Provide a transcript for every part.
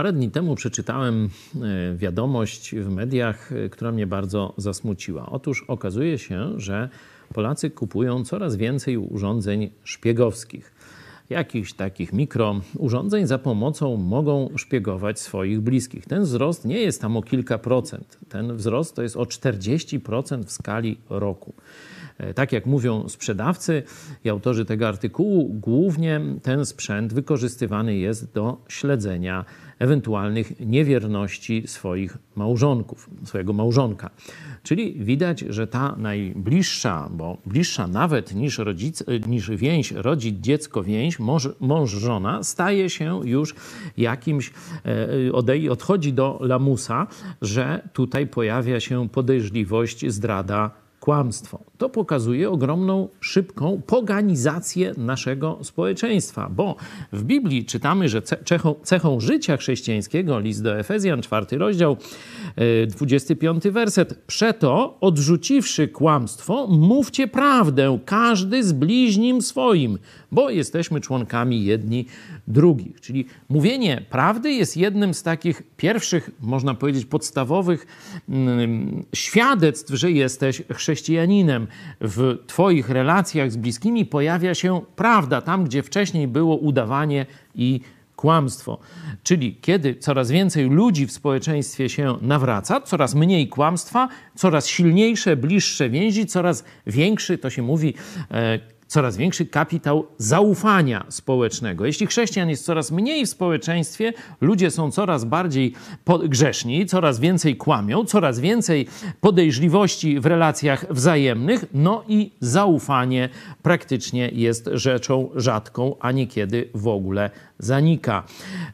Parę dni temu przeczytałem e, wiadomość w mediach, e, która mnie bardzo zasmuciła. Otóż okazuje się, że Polacy kupują coraz więcej urządzeń szpiegowskich. Jakichś takich mikro urządzeń za pomocą mogą szpiegować swoich bliskich. Ten wzrost nie jest tam o kilka procent. Ten wzrost to jest o 40% w skali roku. E, tak jak mówią sprzedawcy i autorzy tego artykułu, głównie ten sprzęt wykorzystywany jest do śledzenia ewentualnych niewierności swoich małżonków, swojego małżonka. Czyli widać, że ta najbliższa, bo bliższa nawet niż, rodzic, niż więź, rodzić dziecko więź, mąż, mąż żona, staje się już jakimś, e, odchodzi do lamusa, że tutaj pojawia się podejrzliwość zdrada kłamstwo. To pokazuje ogromną, szybką poganizację naszego społeczeństwa, bo w Biblii czytamy, że cechą, cechą życia chrześcijańskiego, list do Efezjan, czwarty rozdział, 25 e, werset, przeto odrzuciwszy kłamstwo, mówcie prawdę, każdy z bliźnim swoim, bo jesteśmy członkami jedni drugich. Czyli mówienie prawdy jest jednym z takich pierwszych, można powiedzieć, podstawowych mm, świadectw, że jesteś chrześcijaninem. W Twoich relacjach z bliskimi pojawia się prawda, tam gdzie wcześniej było udawanie i kłamstwo. Czyli kiedy coraz więcej ludzi w społeczeństwie się nawraca, coraz mniej kłamstwa, coraz silniejsze, bliższe więzi, coraz większy, to się mówi, e, coraz większy kapitał zaufania społecznego. Jeśli chrześcijan jest coraz mniej w społeczeństwie, ludzie są coraz bardziej grzeszni, coraz więcej kłamią, coraz więcej podejrzliwości w relacjach wzajemnych, no i zaufanie praktycznie jest rzeczą rzadką, a niekiedy w ogóle zanika.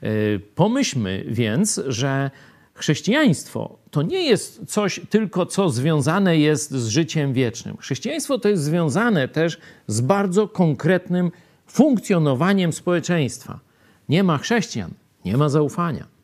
E, pomyślmy więc, że Chrześcijaństwo to nie jest coś tylko, co związane jest z życiem wiecznym. Chrześcijaństwo to jest związane też z bardzo konkretnym funkcjonowaniem społeczeństwa. Nie ma chrześcijan, nie ma zaufania.